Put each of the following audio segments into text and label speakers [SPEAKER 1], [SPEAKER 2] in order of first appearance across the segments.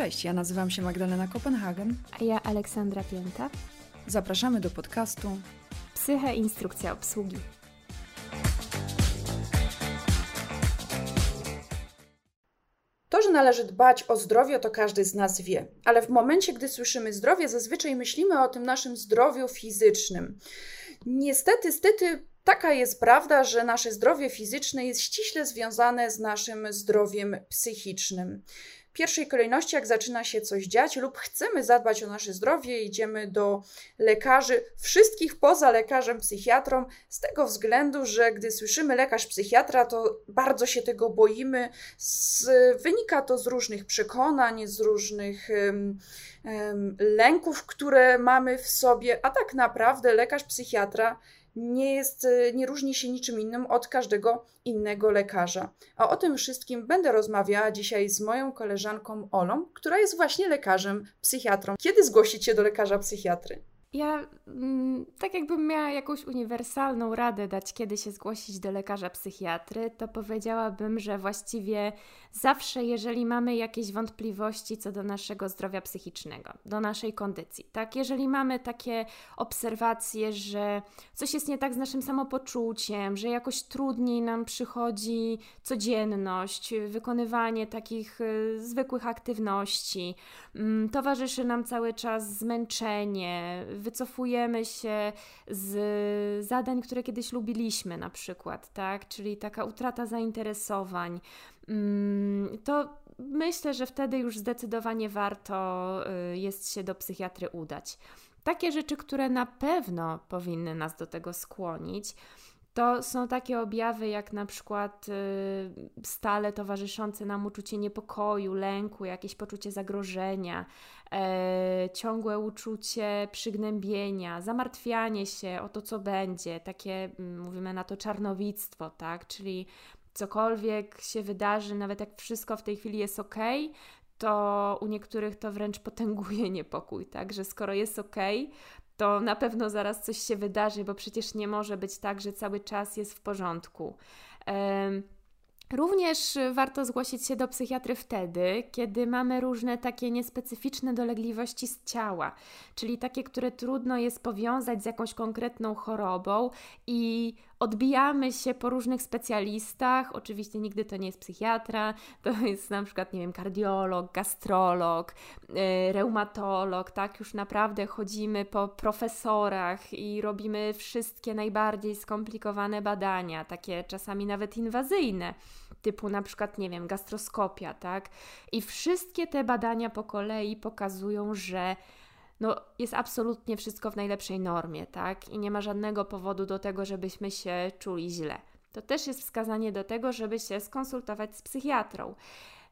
[SPEAKER 1] Cześć, ja nazywam się Magdalena Kopenhagen.
[SPEAKER 2] A ja Aleksandra Pięta.
[SPEAKER 1] Zapraszamy do podcastu
[SPEAKER 2] Psyche Instrukcja Obsługi.
[SPEAKER 1] To, że należy dbać o zdrowie, to każdy z nas wie, ale w momencie, gdy słyszymy zdrowie, zazwyczaj myślimy o tym naszym zdrowiu fizycznym. Niestety, stety, taka jest prawda, że nasze zdrowie fizyczne jest ściśle związane z naszym zdrowiem psychicznym pierwszej kolejności, jak zaczyna się coś dziać lub chcemy zadbać o nasze zdrowie, idziemy do lekarzy, wszystkich poza lekarzem psychiatrą, z tego względu, że gdy słyszymy lekarz psychiatra, to bardzo się tego boimy. Z, wynika to z różnych przekonań, z różnych um, um, lęków, które mamy w sobie, a tak naprawdę lekarz psychiatra nie, jest, e, nie różni się niczym innym od każdego innego lekarza. A o tym wszystkim będę rozmawiała dzisiaj z moją koleżanką Olą, która jest właśnie lekarzem psychiatrą. Kiedy zgłosić się do lekarza psychiatry?
[SPEAKER 2] Ja mm, tak jakbym miała jakąś uniwersalną radę dać, kiedy się zgłosić do lekarza psychiatry, to powiedziałabym, że właściwie zawsze, jeżeli mamy jakieś wątpliwości co do naszego zdrowia psychicznego, do naszej kondycji, tak, jeżeli mamy takie obserwacje, że coś jest nie tak z naszym samopoczuciem, że jakoś trudniej nam przychodzi codzienność, wykonywanie takich y, zwykłych aktywności, y, towarzyszy nam cały czas zmęczenie, wycofujemy się z zadań, które kiedyś lubiliśmy, na przykład, tak? Czyli taka utrata zainteresowań. Mm, to myślę, że wtedy już zdecydowanie warto y, jest się do psychiatry udać. Takie rzeczy, które na pewno powinny nas do tego skłonić, to są takie objawy jak na przykład y, stale towarzyszące nam uczucie niepokoju, lęku, jakieś poczucie zagrożenia, e, ciągłe uczucie przygnębienia, zamartwianie się o to, co będzie, takie mm, mówimy na to czarnowictwo, tak? Czyli cokolwiek się wydarzy, nawet jak wszystko w tej chwili jest ok, to u niektórych to wręcz potęguje niepokój, tak? Że skoro jest ok, to na pewno zaraz coś się wydarzy, bo przecież nie może być tak, że cały czas jest w porządku. Również warto zgłosić się do psychiatry wtedy, kiedy mamy różne takie niespecyficzne dolegliwości z ciała, czyli takie, które trudno jest powiązać z jakąś konkretną chorobą i odbijamy się po różnych specjalistach. Oczywiście nigdy to nie jest psychiatra, to jest na przykład, nie wiem, kardiolog, gastrolog, yy, reumatolog, tak? Już naprawdę chodzimy po profesorach i robimy wszystkie najbardziej skomplikowane badania, takie czasami nawet inwazyjne typu na przykład, nie wiem, gastroskopia, tak? I wszystkie te badania po kolei pokazują, że no, jest absolutnie wszystko w najlepszej normie, tak? I nie ma żadnego powodu do tego, żebyśmy się czuli źle. To też jest wskazanie do tego, żeby się skonsultować z psychiatrą.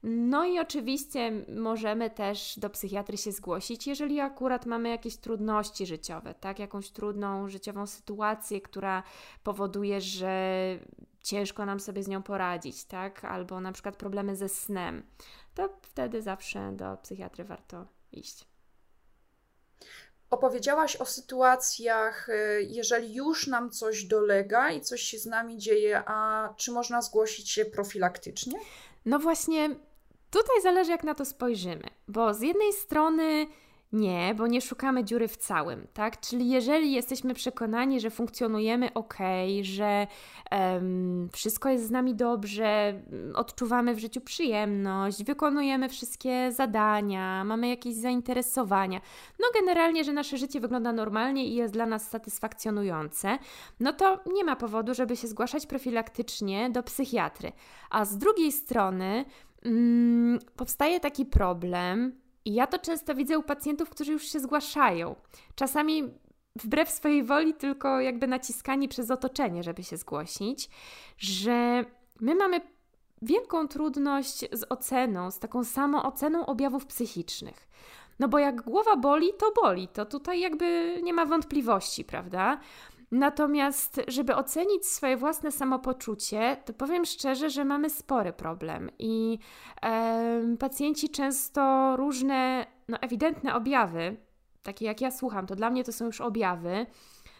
[SPEAKER 2] No i oczywiście możemy też do psychiatry się zgłosić, jeżeli akurat mamy jakieś trudności życiowe, tak? Jakąś trudną życiową sytuację, która powoduje, że ciężko nam sobie z nią poradzić, tak? Albo na przykład problemy ze snem. To wtedy zawsze do psychiatry warto iść.
[SPEAKER 1] Opowiedziałaś o sytuacjach, y, jeżeli już nam coś dolega i coś się z nami dzieje, a czy można zgłosić się profilaktycznie?
[SPEAKER 2] No właśnie, tutaj zależy, jak na to spojrzymy, bo z jednej strony nie, bo nie szukamy dziury w całym, tak? Czyli jeżeli jesteśmy przekonani, że funkcjonujemy ok, że um, wszystko jest z nami dobrze, odczuwamy w życiu przyjemność, wykonujemy wszystkie zadania, mamy jakieś zainteresowania, no generalnie, że nasze życie wygląda normalnie i jest dla nas satysfakcjonujące, no to nie ma powodu, żeby się zgłaszać profilaktycznie do psychiatry. A z drugiej strony um, powstaje taki problem, i ja to często widzę u pacjentów, którzy już się zgłaszają. Czasami wbrew swojej woli, tylko jakby naciskani przez otoczenie, żeby się zgłosić, że my mamy wielką trudność z oceną, z taką samą oceną objawów psychicznych. No bo jak głowa boli, to boli. To tutaj jakby nie ma wątpliwości, prawda? Natomiast, żeby ocenić swoje własne samopoczucie, to powiem szczerze, że mamy spory problem i e, pacjenci często różne, no ewidentne objawy, takie jak ja słucham, to dla mnie to są już objawy,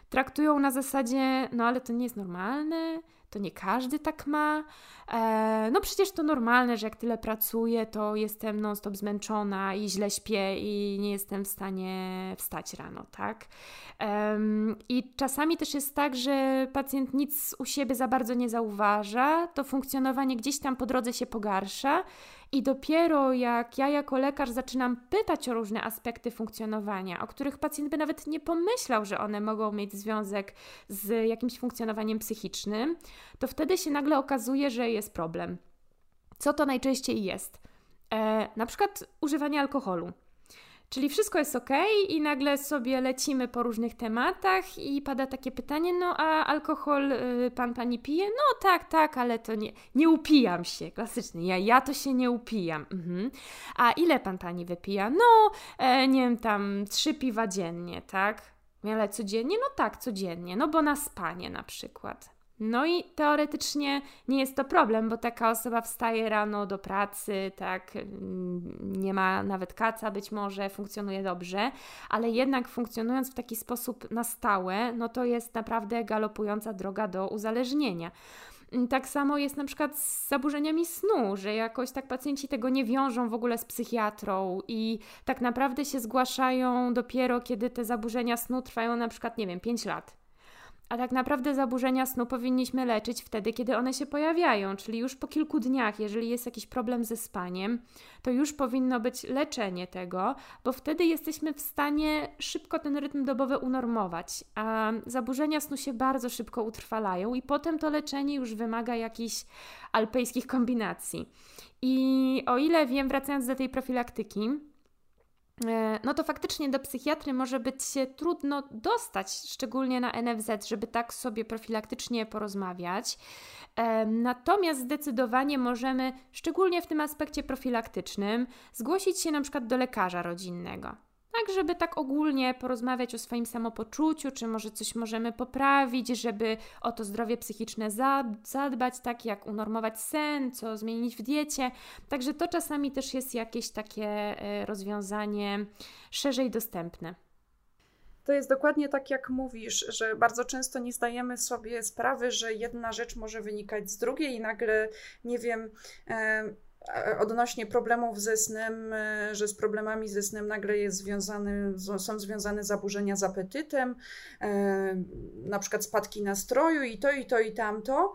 [SPEAKER 2] traktują na zasadzie, no ale to nie jest normalne, to nie każdy tak ma, no przecież to normalne, że jak tyle pracuję, to jestem non-stop zmęczona i źle śpię i nie jestem w stanie wstać rano, tak? I czasami też jest tak, że pacjent nic u siebie za bardzo nie zauważa, to funkcjonowanie gdzieś tam po drodze się pogarsza i dopiero jak ja jako lekarz zaczynam pytać o różne aspekty funkcjonowania, o których pacjent by nawet nie pomyślał, że one mogą mieć związek z jakimś funkcjonowaniem psychicznym, to wtedy się nagle okazuje, że jest problem. Co to najczęściej jest? E, na przykład używanie alkoholu. Czyli wszystko jest ok, i nagle sobie lecimy po różnych tematach, i pada takie pytanie: No, a alkohol y, pan pani pije? No, tak, tak, ale to nie, nie upijam się. Klasycznie, ja, ja to się nie upijam. Mhm. A ile pan pani wypija? No, e, nie wiem, tam trzy piwa dziennie, tak? Ale codziennie? No tak, codziennie, no bo na spanie na przykład. No i teoretycznie nie jest to problem, bo taka osoba wstaje rano do pracy, tak, mm, nie ma nawet kaca być może, funkcjonuje dobrze, ale jednak funkcjonując w taki sposób na stałe, no to jest naprawdę galopująca droga do uzależnienia. Mm, tak samo jest na przykład z zaburzeniami snu, że jakoś tak pacjenci tego nie wiążą w ogóle z psychiatrą i tak naprawdę się zgłaszają dopiero, kiedy te zaburzenia snu trwają na przykład, nie wiem, 5 lat. A tak naprawdę zaburzenia snu powinniśmy leczyć wtedy, kiedy one się pojawiają, czyli już po kilku dniach, jeżeli jest jakiś problem ze spaniem, to już powinno być leczenie tego, bo wtedy jesteśmy w stanie szybko ten rytm dobowy unormować, a zaburzenia snu się bardzo szybko utrwalają i potem to leczenie już wymaga jakichś alpejskich kombinacji. I o ile wiem, wracając do tej profilaktyki, no to faktycznie do psychiatry może być się trudno dostać, szczególnie na NFZ, żeby tak sobie profilaktycznie porozmawiać. E, natomiast zdecydowanie możemy, szczególnie w tym aspekcie profilaktycznym, zgłosić się na przykład do lekarza rodzinnego tak żeby tak ogólnie porozmawiać o swoim samopoczuciu, czy może coś możemy poprawić, żeby o to zdrowie psychiczne zadbać, tak jak unormować sen, co zmienić w diecie. Także to czasami też jest jakieś takie e, rozwiązanie szerzej dostępne.
[SPEAKER 1] To jest dokładnie tak, jak mówisz, że bardzo często nie zdajemy sobie sprawy, że jedna rzecz może wynikać z drugiej i nagle, nie wiem, odnośnie problemów ze snem, e, że z problemami ze snem nagle jest związany, są związane zaburzenia z apetytem, e, na przykład spadki nastroju i to, i to, i tamto.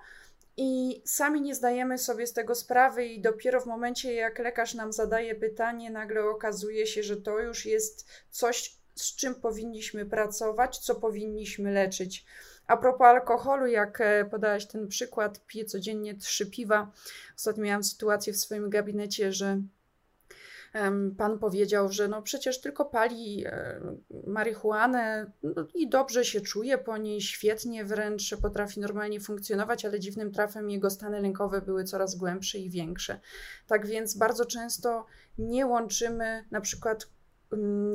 [SPEAKER 1] I sami nie zdajemy sobie z tego sprawy, i dopiero w momencie, jak lekarz nam zadaje pytanie, nagle okazuje się, że to już jest coś, z czym powinniśmy pracować, co powinniśmy leczyć. A propos alkoholu, jak e, podałaś ten przykład, piję codziennie trzy piwa. Ostatnio miałam sytuację w swoim gabinecie, że pan powiedział, że no przecież tylko pali e, marihuanę no i dobrze się czuje po niej, świetnie wręcz potrafi normalnie funkcjonować, ale dziwnym trafem jego stany lękowe były coraz głębsze i większe. Tak więc bardzo często nie łączymy na przykład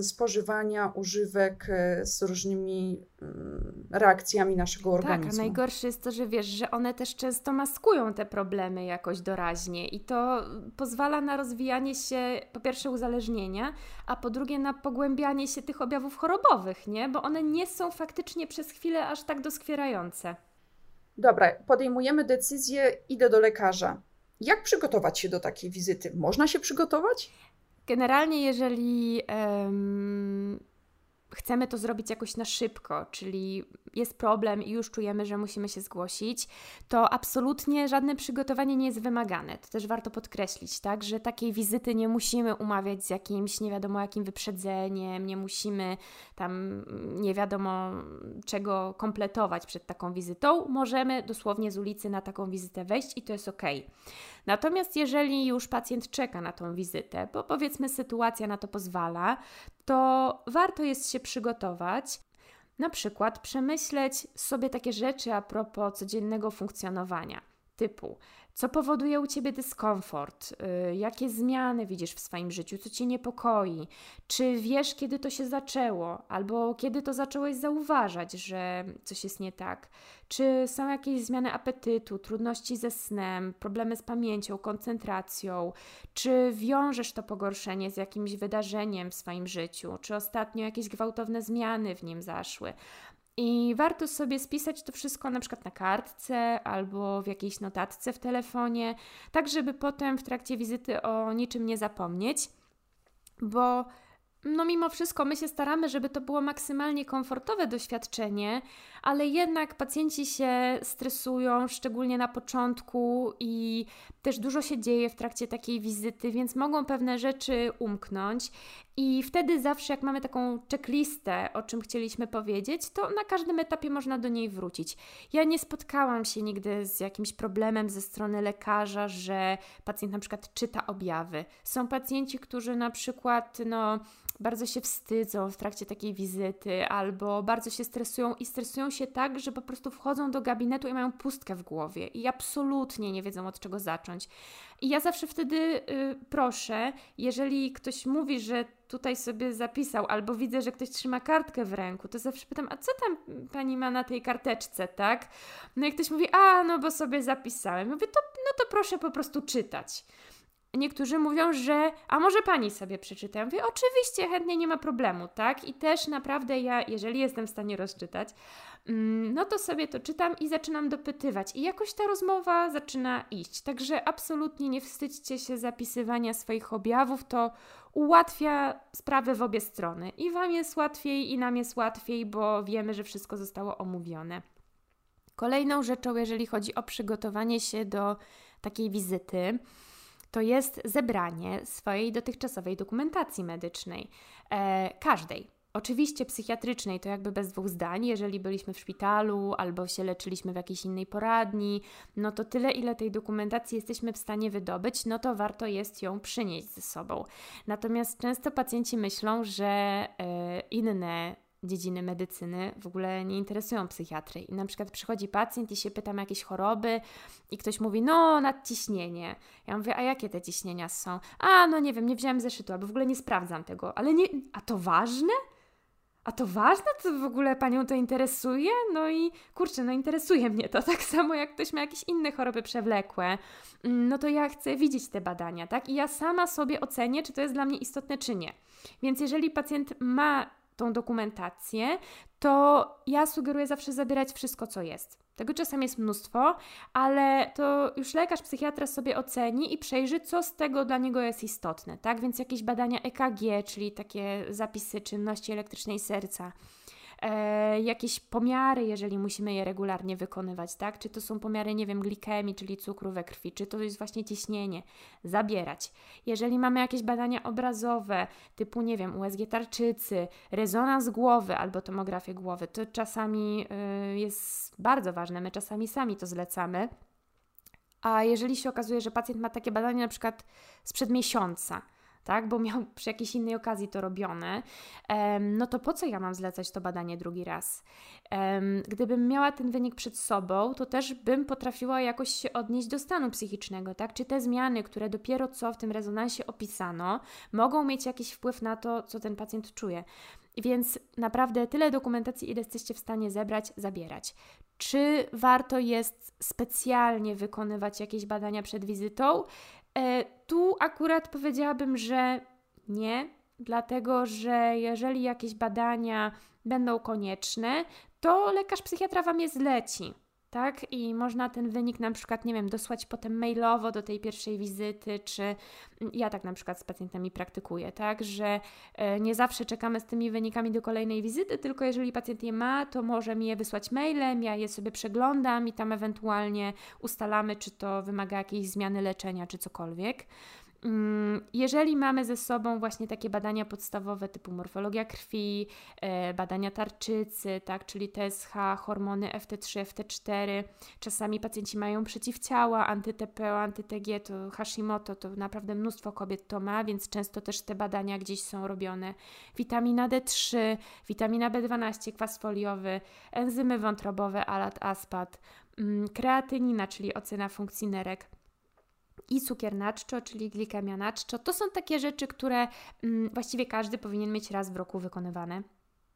[SPEAKER 1] spożywania używek e, z różnymi mm, reakcjami naszego organizmu.
[SPEAKER 2] Tak, a najgorsze jest to, że wiesz, że one też często maskują te problemy jakoś doraźnie i to pozwala na rozwijanie się po pierwsze uzależnienia, a po drugie na pogłębianie się tych objawów chorobowych, nie? Bo one nie są faktycznie przez chwilę aż tak doskwierające.
[SPEAKER 1] Dobra, podejmujemy decyzję, idę do lekarza. Jak przygotować się do takiej wizyty? Można się przygotować?
[SPEAKER 2] Generalnie, jeżeli um, chcemy to zrobić jakoś na szybko, czyli jest problem i już czujemy, że musimy się zgłosić, to absolutnie żadne przygotowanie nie jest wymagane. To też warto podkreślić, tak, że takiej wizyty nie musimy umawiać z jakimś nie wiadomo jakim wyprzedzeniem, nie musimy tam nie wiadomo czego kompletować przed taką wizytą. Możemy dosłownie z ulicy na taką wizytę wejść i to jest ok. Natomiast jeżeli już pacjent czeka na tą wizytę, bo powiedzmy sytuacja na to pozwala, to warto jest się przygotować. Na przykład przemyśleć sobie takie rzeczy a propos codziennego funkcjonowania, typu co powoduje u ciebie dyskomfort? Yy, jakie zmiany widzisz w swoim życiu? Co cię niepokoi? Czy wiesz, kiedy to się zaczęło? Albo kiedy to zacząłeś zauważać, że coś jest nie tak? Czy są jakieś zmiany apetytu, trudności ze snem, problemy z pamięcią, koncentracją? Czy wiążesz to pogorszenie z jakimś wydarzeniem w swoim życiu? Czy ostatnio jakieś gwałtowne zmiany w nim zaszły? I warto sobie spisać to wszystko na przykład na kartce albo w jakiejś notatce w telefonie, tak żeby potem w trakcie wizyty o niczym nie zapomnieć, bo no mimo wszystko my się staramy, żeby to było maksymalnie komfortowe doświadczenie, ale jednak pacjenci się stresują, szczególnie na początku i też dużo się dzieje w trakcie takiej wizyty, więc mogą pewne rzeczy umknąć. I wtedy zawsze, jak mamy taką checklistę, o czym chcieliśmy powiedzieć, to na każdym etapie można do niej wrócić. Ja nie spotkałam się nigdy z jakimś problemem ze strony lekarza, że pacjent na przykład czyta objawy. Są pacjenci, którzy na przykład, no, bardzo się wstydzą w trakcie takiej wizyty, albo bardzo się stresują i stresują się tak, że po prostu wchodzą do gabinetu i mają pustkę w głowie i absolutnie nie wiedzą od czego zacząć. I ja zawsze wtedy y, proszę, jeżeli ktoś mówi, że tutaj sobie zapisał, albo widzę, że ktoś trzyma kartkę w ręku, to zawsze pytam, a co tam pani ma na tej karteczce, tak? No i ktoś mówi, a no bo sobie zapisałem. Mówię, to, no to proszę po prostu czytać. Niektórzy mówią, że a może pani sobie przeczyta? Ja mówię, oczywiście, chętnie, nie ma problemu, tak? I też naprawdę ja, jeżeli jestem w stanie rozczytać, mm, no to sobie to czytam i zaczynam dopytywać. I jakoś ta rozmowa zaczyna iść. Także absolutnie nie wstydźcie się zapisywania swoich objawów, to ułatwia sprawę w obie strony. I Wam jest łatwiej, i nam jest łatwiej, bo wiemy, że wszystko zostało omówione. Kolejną rzeczą, jeżeli chodzi o przygotowanie się do takiej wizyty, to jest zebranie swojej dotychczasowej dokumentacji medycznej, e, każdej. Oczywiście psychiatrycznej to jakby bez dwóch zdań, jeżeli byliśmy w szpitalu albo się leczyliśmy w jakiejś innej poradni, no to tyle, ile tej dokumentacji jesteśmy w stanie wydobyć, no to warto jest ją przynieść ze sobą. Natomiast często pacjenci myślą, że e, inne dziedziny medycyny w ogóle nie interesują psychiatry. I na przykład przychodzi pacjent i się pytam jakieś choroby i ktoś mówi, no nadciśnienie. Ja mówię, a jakie te ciśnienia są? A, no nie wiem, nie wziąłem zeszytu, albo w ogóle nie sprawdzam tego. Ale nie, a to ważne? A to ważne? To w ogóle Panią to interesuje? No i kurczę, no interesuje mnie to. Tak samo jak ktoś ma jakieś inne choroby przewlekłe, mm, no to ja chcę widzieć te badania, tak? I ja sama sobie ocenię, czy to jest dla mnie istotne, czy nie. Więc jeżeli pacjent ma tą dokumentację, to ja sugeruję zawsze zabierać wszystko, co jest. Tego czasem jest mnóstwo, ale to już lekarz, psychiatra sobie oceni i przejrzy, co z tego dla niego jest istotne, tak? Więc jakieś badania EKG, czyli takie zapisy czynności elektrycznej serca, e, jakieś pomiary, jeżeli musimy je regularnie wykonywać, tak? Czy to są pomiary, nie wiem, glikemii, czyli cukru we krwi, czy to jest właśnie ciśnienie, zabierać. Jeżeli mamy jakieś badania obrazowe, typu, nie wiem, USG tarczycy, rezonans głowy albo tomografię głowy, to czasami y, jest bardzo ważne, my czasami sami to zlecamy. A jeżeli się okazuje, że pacjent ma takie badania na przykład sprzed miesiąca, tak, bo miał przy jakiejś innej okazji to robione, no to po co ja mam zlecać to badanie drugi raz? Gdybym miała ten wynik przed sobą, to też bym potrafiła jakoś się odnieść do stanu psychicznego, tak? Czy te zmiany, które dopiero co w tym rezonansie opisano, mogą mieć jakiś wpływ na to, co ten pacjent czuje. Więc naprawdę tyle dokumentacji, ile jesteście w stanie zebrać, zabierać. Czy warto jest specjalnie wykonywać jakieś badania przed wizytą? E, tu akurat powiedziałabym, że nie, dlatego że jeżeli jakieś badania będą konieczne, to lekarz psychiatra Wam je zleci tak? I można ten wynik na przykład, nie wiem, dosłać potem mailowo do tej pierwszej wizyty, czy mm, ja tak na przykład z pacjentami praktykuję, tak? Że e, nie zawsze czekamy z tymi wynikami do kolejnej wizyty, tylko jeżeli pacjent je ma, to może mi je wysłać mailem, ja je sobie przeglądam i tam ewentualnie ustalamy, czy to wymaga jakiejś zmiany leczenia, czy cokolwiek. Mm, jeżeli mamy ze sobą właśnie takie badania podstawowe typu morfologia krwi, e, badania tarczycy, tak, czyli TSH, hormony FT3, FT4, czasami pacjenci mają przeciwciała, antyTP, antyTG, to Hashimoto, to naprawdę mnóstwo kobiet to ma, więc często też te badania gdzieś są robione. Witamina D3, witamina B12, kwas foliowy, enzymy wątrobowe, alat, aspat, mm, kreatynina, czyli ocena funkcji nerek i cukier naczczo, czyli glikemia naczczo. To są takie rzeczy, które mm, właściwie każdy powinien mieć raz w roku wykonywane.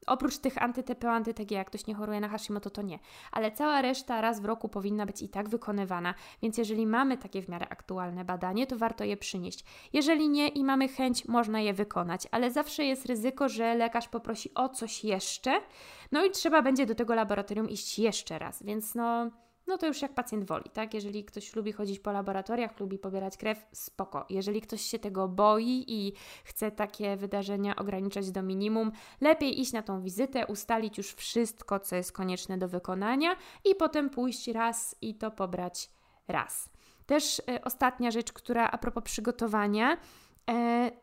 [SPEAKER 2] Oprócz tych anty-TPO, anty-TG, jak ktoś nie choruje na Hashimoto, to nie. Ale cała reszta raz w roku powinna być i tak wykonywana, więc jeżeli mamy takie w miarę aktualne badanie, to warto je przynieść. Jeżeli nie i mamy chęć, można je wykonać, ale zawsze jest ryzyko, że lekarz poprosi o coś jeszcze, no i trzeba będzie do tego laboratorium iść jeszcze raz, więc no no to już jak pacjent woli, tak? Jeżeli ktoś lubi chodzić po laboratoriach, lubi pobierać krew, spoko. Jeżeli ktoś się tego boi i chce takie wydarzenia ograniczać do minimum, lepiej iść na tą wizytę, ustalić już wszystko, co jest konieczne do wykonania i potem pójść raz i to pobrać raz. Też y, ostatnia rzecz, która a propos przygotowania, e,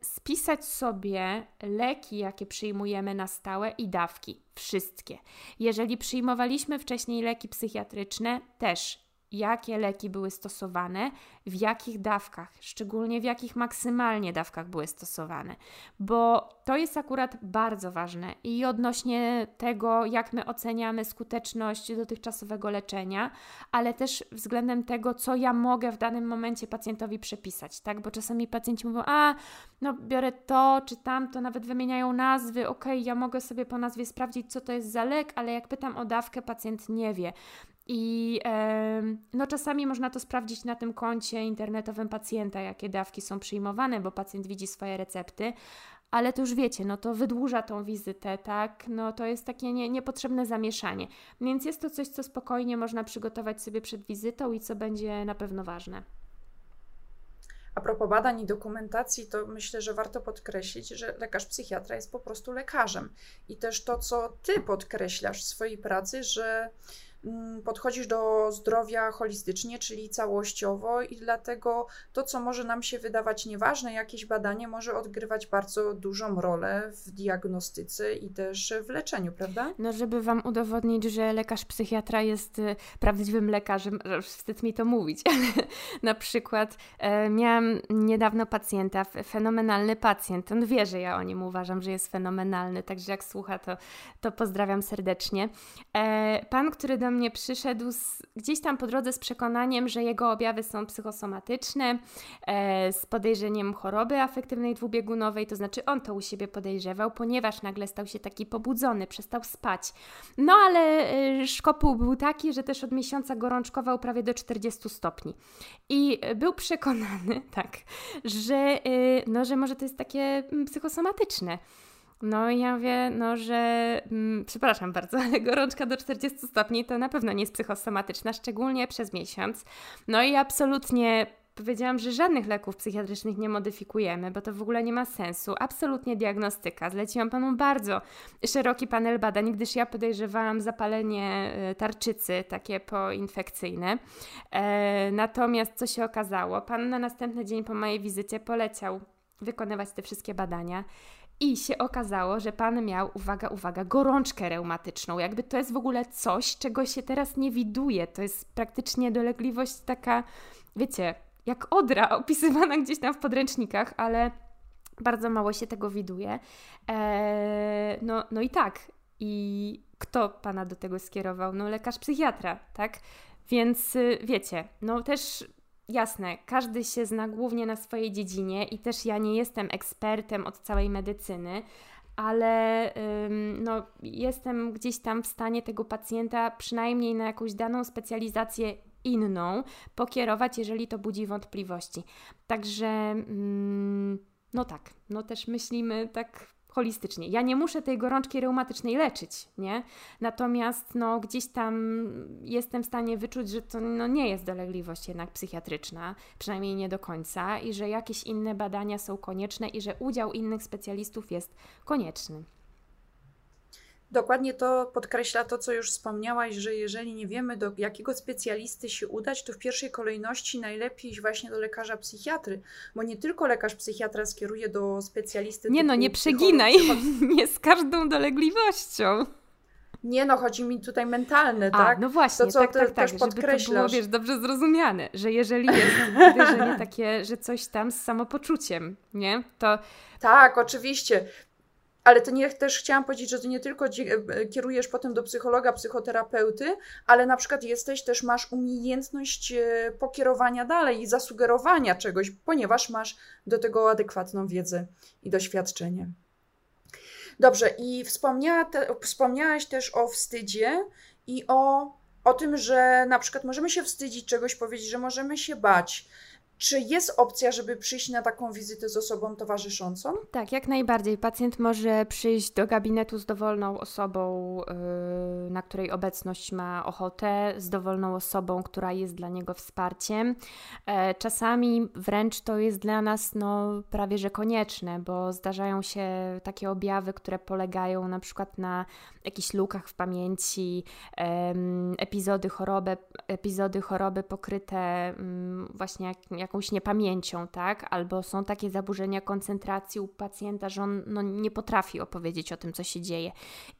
[SPEAKER 2] spisać sobie leki, jakie przyjmujemy na stałe i dawki. Wszystkie. Jeżeli przyjmowaliśmy wcześniej leki psychiatryczne, też jakie leki były stosowane, w jakich dawkach, szczególnie w jakich maksymalnie dawkach były stosowane, bo to jest akurat bardzo ważne i odnośnie tego, jak my oceniamy skuteczność dotychczasowego leczenia, ale też względem tego, co ja mogę w danym momencie pacjentowi przepisać, tak? Bo czasami pacjenci mówią, a no biorę to czy tamto, nawet wymieniają nazwy, ok, ja mogę sobie po nazwie sprawdzić, co to jest za lek, ale jak pytam o dawkę, pacjent nie wie. I no, czasami można to sprawdzić na tym koncie internetowym pacjenta, jakie dawki są przyjmowane, bo pacjent widzi swoje recepty, ale to już wiecie, no to wydłuża tą wizytę, tak? No to jest takie nie, niepotrzebne zamieszanie. Więc jest to coś, co spokojnie można przygotować sobie przed wizytą i co będzie na pewno ważne.
[SPEAKER 1] A propos badań i dokumentacji, to myślę, że warto podkreślić, że lekarz psychiatra jest po prostu lekarzem. I też to, co ty podkreślasz w swojej pracy, że podchodzisz do zdrowia holistycznie, czyli całościowo, i dlatego to, co może nam się wydawać nieważne, jakieś badanie może odgrywać bardzo dużą rolę w diagnostyce i też w leczeniu, prawda?
[SPEAKER 2] No, żeby Wam udowodnić, że lekarz psychiatra jest y, prawdziwym lekarzem, wstyd mi to mówić, ale na przykład e, miałam niedawno pacjenta, fenomenalny pacjent, on wie, że ja o nim uważam, że jest fenomenalny, także jak słucha, to, to pozdrawiam serdecznie. E, pan, który do mnie przyszedł z, gdzieś tam po drodze z przekonaniem, że jego objawy są psychosomatyczne, e, z podejrzeniem choroby afektywnej dwubiegunowej, to znaczy on to u siebie podejrzewał, ponieważ nagle stał się taki pobudzony, przestał spać. No ale e, szkopuł był taki, że też od miesiąca gorączkował prawie do 40 stopni. I był przekonany, tak, że, e, no, że może to jest takie mm, psychosomatyczne. No i ja mówię, no że, mm, przepraszam bardzo, ale gorączka do 40 stopni to na pewno nie jest psychosomatyczna, szczególnie przez miesiąc. No i absolutnie powiedziałam, że żadnych leków psychiatrycznych nie modyfikujemy, bo to w ogóle nie ma sensu. Absolutnie diagnostyka. Zleciłam panu bardzo szeroki panel badań, gdyż ja podejrzewałam zapalenie e, tarczycy, takie poinfekcyjne. E, natomiast co się okazało? Pan na następny dzień po mojej wizycie poleciał wykonywać te wszystkie badania. I się okazało, że pan miał, uwaga, uwaga, gorączkę reumatyczną. Jakby to jest w ogóle coś, czego się teraz nie widuje. To jest praktycznie dolegliwość taka, wiecie, jak odra opisywana gdzieś tam w podręcznikach, ale bardzo mało się tego widuje. Eee, no, no i tak. I kto pana do tego skierował? No lekarz psychiatra, tak? Więc y, wiecie, no też jasne, każdy się zna głównie na swojej dziedzinie i też ja nie jestem ekspertem od całej medycyny, ale no, jestem gdzieś tam w stanie tego pacjenta przynajmniej na jakąś daną specjalizację inną pokierować, jeżeli to budzi wątpliwości. Także, ym, no tak, no też myślimy tak holistycznie. Ja nie muszę tej gorączki reumatycznej leczyć, nie? Natomiast no, gdzieś tam jestem w stanie wyczuć, że to no, nie jest dolegliwość jednak psychiatryczna, przynajmniej nie do końca, i że jakieś inne badania są konieczne i że udział innych specjalistów jest konieczny.
[SPEAKER 1] Dokładnie to podkreśla to, co już wspomniałaś, że jeżeli nie wiemy, do jakiego specjalisty się udać, to w pierwszej kolejności najlepiej iść właśnie do lekarza psychiatry, bo nie tylko lekarz psychiatra skieruje do specjalisty.
[SPEAKER 2] Nie no, nie przeginaj, nie z każdą dolegliwowością.
[SPEAKER 1] Nie no, chodzi mi tutaj mentalne, A, tak?
[SPEAKER 2] No właśnie,
[SPEAKER 1] to, co
[SPEAKER 2] tak, tak, tak, żeby to było, wiesz, dobrze zrozumiane, że jeżeli jest uderzenie takie, że coś tam z samopoczuciem, nie? To...
[SPEAKER 1] Tak, oczywiście. Ale to nie też chciałam powiedzieć, że to nie tylko e, kierujesz potem do psychologa, psychoterapeuty, ale na przykład jesteś też, masz umiejętność e, pokierowania dalej i zasugerowania czegoś, ponieważ masz do tego adekwatną wiedzę i doświadczenie. Dobrze, i wspomniała te, wspomniałaś też o wstydzie i o, o tym, że na przykład możemy się wstydzić czegoś powiedzieć, że możemy się bać. Czy jest opcja, żeby przyjść na taką wizytę z osobą towarzyszącą?
[SPEAKER 2] Tak, jak najbardziej. Pacjent może przyjść do gabinetu z dowolną osobą, yy, na której obecność ma ochotę, z dowolną osobą, która jest dla niego wsparciem. E, czasami wręcz to jest dla nas no, prawie że konieczne, bo zdarzają się takie objawy, które polegają na przykład na jakichś lukach w pamięci, epizody choroby, epizody choroby pokryte mm, właśnie jak, jakąś niepamięcią, tak? Albo są takie zaburzenia koncentracji u pacjenta, że on no, nie potrafi opowiedzieć o tym, co się dzieje.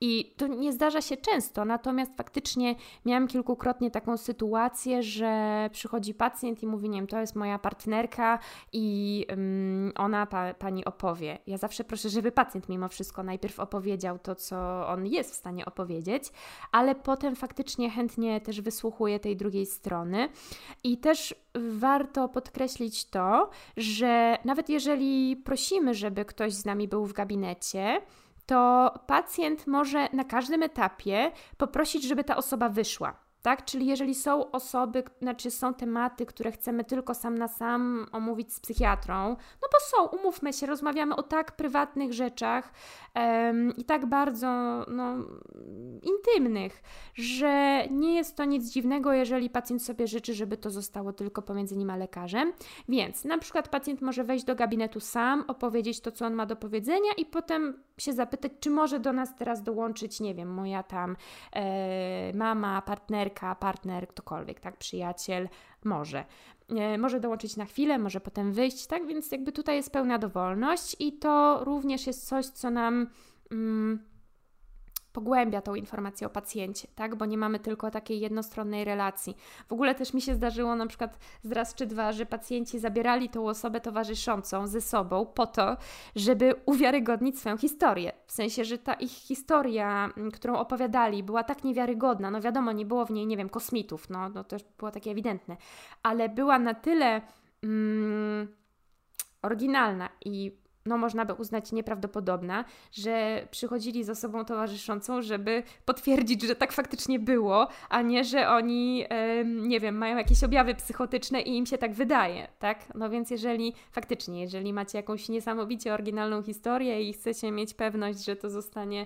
[SPEAKER 2] I to nie zdarza się często, natomiast faktycznie miałam kilkukrotnie taką sytuację, że przychodzi pacjent i mówi, nie wiem, to jest moja partnerka i um, ona pa, pani opowie. Ja zawsze proszę, żeby pacjent mimo wszystko najpierw opowiedział to, co on jest w stanie opowiedzieć, ale potem faktycznie chętnie też wysłuchuję tej drugiej strony. I też warto podkreślić to, że nawet jeżeli prosimy, żeby ktoś z nami był w gabinecie, to pacjent może na każdym etapie poprosić, żeby ta osoba wyszła. Tak? Czyli jeżeli są osoby, znaczy są tematy, które chcemy tylko sam na sam omówić z psychiatrą, no bo są, umówmy się, rozmawiamy o tak prywatnych rzeczach um, i tak bardzo no, intymnych, że nie jest to nic dziwnego, jeżeli pacjent sobie życzy, żeby to zostało tylko pomiędzy nim a lekarzem. Więc na przykład pacjent może wejść do gabinetu sam, opowiedzieć to, co on ma do powiedzenia i potem się zapytać, czy może do nas teraz dołączyć, nie wiem, moja tam e, mama, partnerka, partner, ktokolwiek, tak, przyjaciel, może. E, może dołączyć na chwilę, może potem wyjść, tak, więc jakby tutaj jest pełna dowolność i to również jest coś, co nam... Mm, pogłębia tą informację o pacjencie, tak? Bo nie mamy tylko takiej jednostronnej relacji. W ogóle też mi się zdarzyło na przykład z raz czy dwa, że pacjenci zabierali tą osobę towarzyszącą ze sobą po to, żeby uwiarygodnić swoją historię. W sensie, że ta ich historia, mm, którą opowiadali, była tak niewiarygodna. No wiadomo, nie było w niej, nie wiem, kosmitów, no, no to też było takie ewidentne, ale była na tyle mm, oryginalna i no można by uznać nieprawdopodobna, że przychodzili z osobą towarzyszącą, żeby potwierdzić, że tak faktycznie było, a nie, że oni, nie wiem, mają jakieś objawy psychotyczne i im się tak wydaje, tak? No więc jeżeli faktycznie, jeżeli macie jakąś niesamowicie oryginalną historię i chcecie mieć pewność, że to zostanie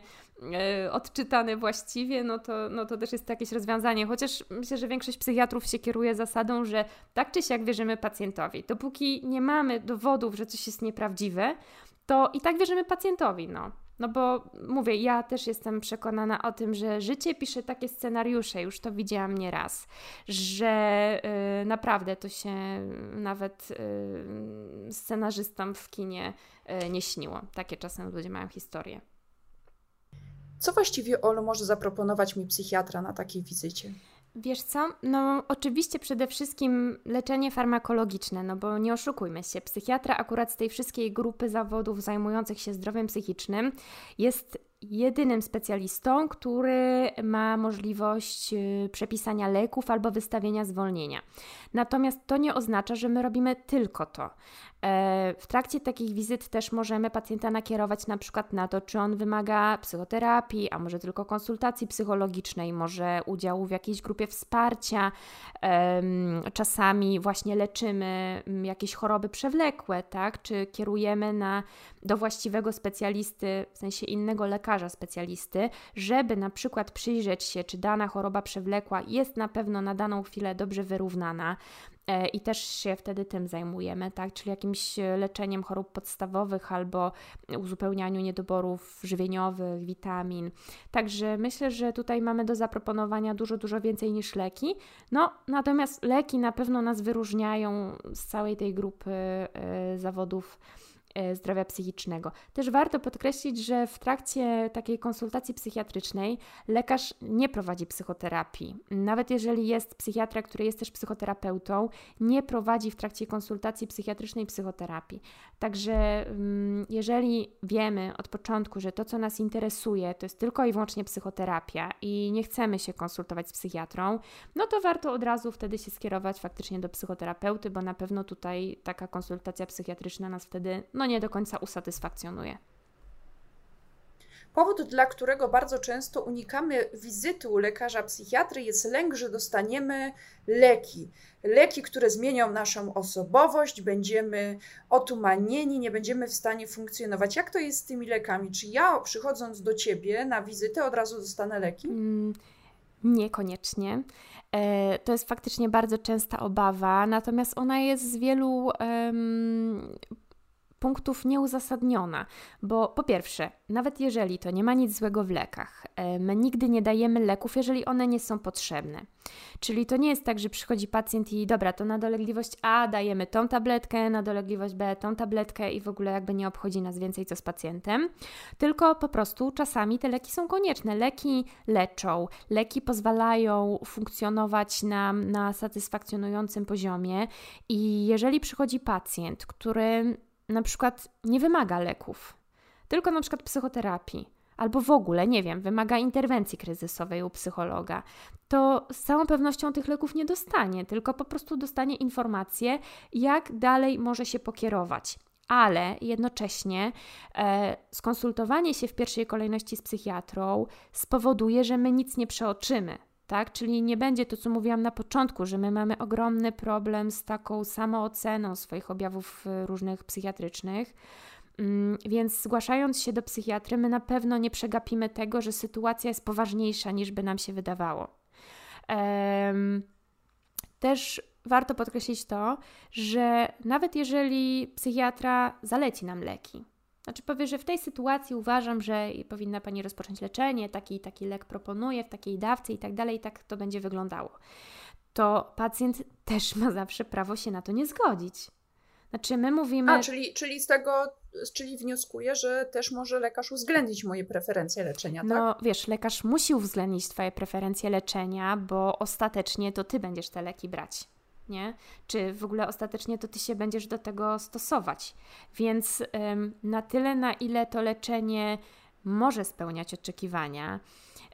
[SPEAKER 2] e, odczytane właściwie, no to, no to też jest to jakieś rozwiązanie. Chociaż myślę, że większość psychiatrów się kieruje zasadą, że tak czy siak wierzymy pacjentowi. Dopóki nie mamy dowodów, że coś jest nieprawdziwe, to i tak wierzymy pacjentowi, no. No bo mówię, ja też jestem przekonana o tym, że życie pisze takie scenariusze, już to widziałam nieraz, że y, naprawdę to się nawet y, scenarzystom w kinie y, nie śniło. Takie czasem ludzie mają historie.
[SPEAKER 1] Co właściwie, Olu, może zaproponować mi psychiatra na takiej wizycie?
[SPEAKER 2] Wiesz co? No, oczywiście przede wszystkim leczenie farmakologiczne, no bo nie oszukujmy się, psychiatra akurat z tej wszystkiej grupy zawodów zajmujących się zdrowiem psychicznym jest jedynym specjalistą, który ma możliwość y, przepisania leków albo wystawienia zwolnienia. Natomiast to nie oznacza, że my robimy tylko to. E, w trakcie takich wizyt też możemy pacjenta nakierować na przykład na to, czy on wymaga psychoterapii, a może tylko konsultacji psychologicznej, może udziału w jakiejś grupie wsparcia. Czasami właśnie leczymy mm, jakieś choroby przewlekłe, tak? Czy kierujemy na, do właściwego specjalisty, w sensie innego lekarza specjalisty, żeby na przykład przyjrzeć się, czy dana choroba przewlekła jest na pewno na daną chwilę dobrze wyrównana. E, i też się wtedy tym zajmujemy, tak? Czyli jakimś leczeniem chorób podstawowych albo uzupełnianiu niedoborów żywieniowych, witamin. Także myślę, że tutaj mamy do zaproponowania dużo, dużo więcej niż leki. No, natomiast leki na pewno nas wyróżniają z całej tej grupy y, zawodów E, zdrowia psychicznego. Też warto podkreślić, że w trakcie takiej konsultacji psychiatrycznej lekarz nie prowadzi psychoterapii. Nawet jeżeli jest psychiatra, który jest też psychoterapeutą, nie prowadzi w trakcie konsultacji psychiatrycznej psychoterapii. Także mm, jeżeli wiemy od początku, że to, co nas interesuje, to jest tylko i wyłącznie psychoterapia i nie chcemy się konsultować z psychiatrą, no to warto od razu wtedy się skierować faktycznie do psychoterapeuty, bo na pewno tutaj taka konsultacja psychiatryczna nas wtedy no, nie do końca usatysfakcjonuje.
[SPEAKER 1] Powód, dla którego bardzo często unikamy wizyty u lekarza psychiatry, jest lęk, że dostaniemy leki. Leki, które zmienią naszą osobowość, będziemy otumanieni, nie będziemy w stanie funkcjonować. Jak to jest z tymi lekami? Czy ja przychodząc do ciebie na wizytę od razu dostanę leki? Mm,
[SPEAKER 2] niekoniecznie. E, to jest faktycznie bardzo częsta obawa, natomiast ona jest z wielu um, punktów nieuzasadniona, bo po pierwsze, nawet jeżeli to nie ma nic złego w lekach, my nigdy nie dajemy leków, jeżeli one nie są potrzebne. Czyli to nie jest tak, że przychodzi pacjent i dobra, to na dolegliwość A dajemy tą tabletkę, na dolegliwość B tą tabletkę i w ogóle jakby nie obchodzi nas więcej co z pacjentem, tylko po prostu czasami te leki są konieczne. Leki leczą, leki pozwalają funkcjonować nam na satysfakcjonującym poziomie i jeżeli przychodzi pacjent, który na przykład nie wymaga leków, tylko na przykład psychoterapii, albo w ogóle, nie wiem, wymaga interwencji kryzysowej u psychologa, to z całą pewnością tych leków nie dostanie, tylko po prostu dostanie informację, jak dalej może się pokierować. Ale jednocześnie e, skonsultowanie się w pierwszej kolejności z psychiatrą spowoduje, że my nic nie przeoczymy, tak? Czyli nie będzie to, co mówiłam na początku, że my mamy ogromny problem z taką samooceną swoich objawów y, różnych psychiatrycznych. Mm, więc zgłaszając się do psychiatry, my na pewno nie przegapimy tego, że sytuacja jest poważniejsza niż by nam się wydawało. Też warto podkreślić to, że nawet jeżeli psychiatra zaleci nam leki, znaczy powie, że w tej sytuacji uważam, że powinna Pani rozpocząć leczenie, taki taki lek proponuję w takiej dawce i tak dalej, i tak to będzie wyglądało. To pacjent też ma zawsze prawo się na to nie zgodzić. Znaczy my mówimy...
[SPEAKER 1] A, czyli, czyli z tego, czyli wnioskuję, że też może lekarz uwzględnić moje preferencje leczenia, tak?
[SPEAKER 2] No wiesz, lekarz musi uwzględnić Twoje preferencje leczenia, bo ostatecznie to Ty będziesz te leki brać nie? Czy w ogóle ostatecznie to ty się będziesz do tego stosować. Więc ym, na tyle, na ile to leczenie może spełniać oczekiwania,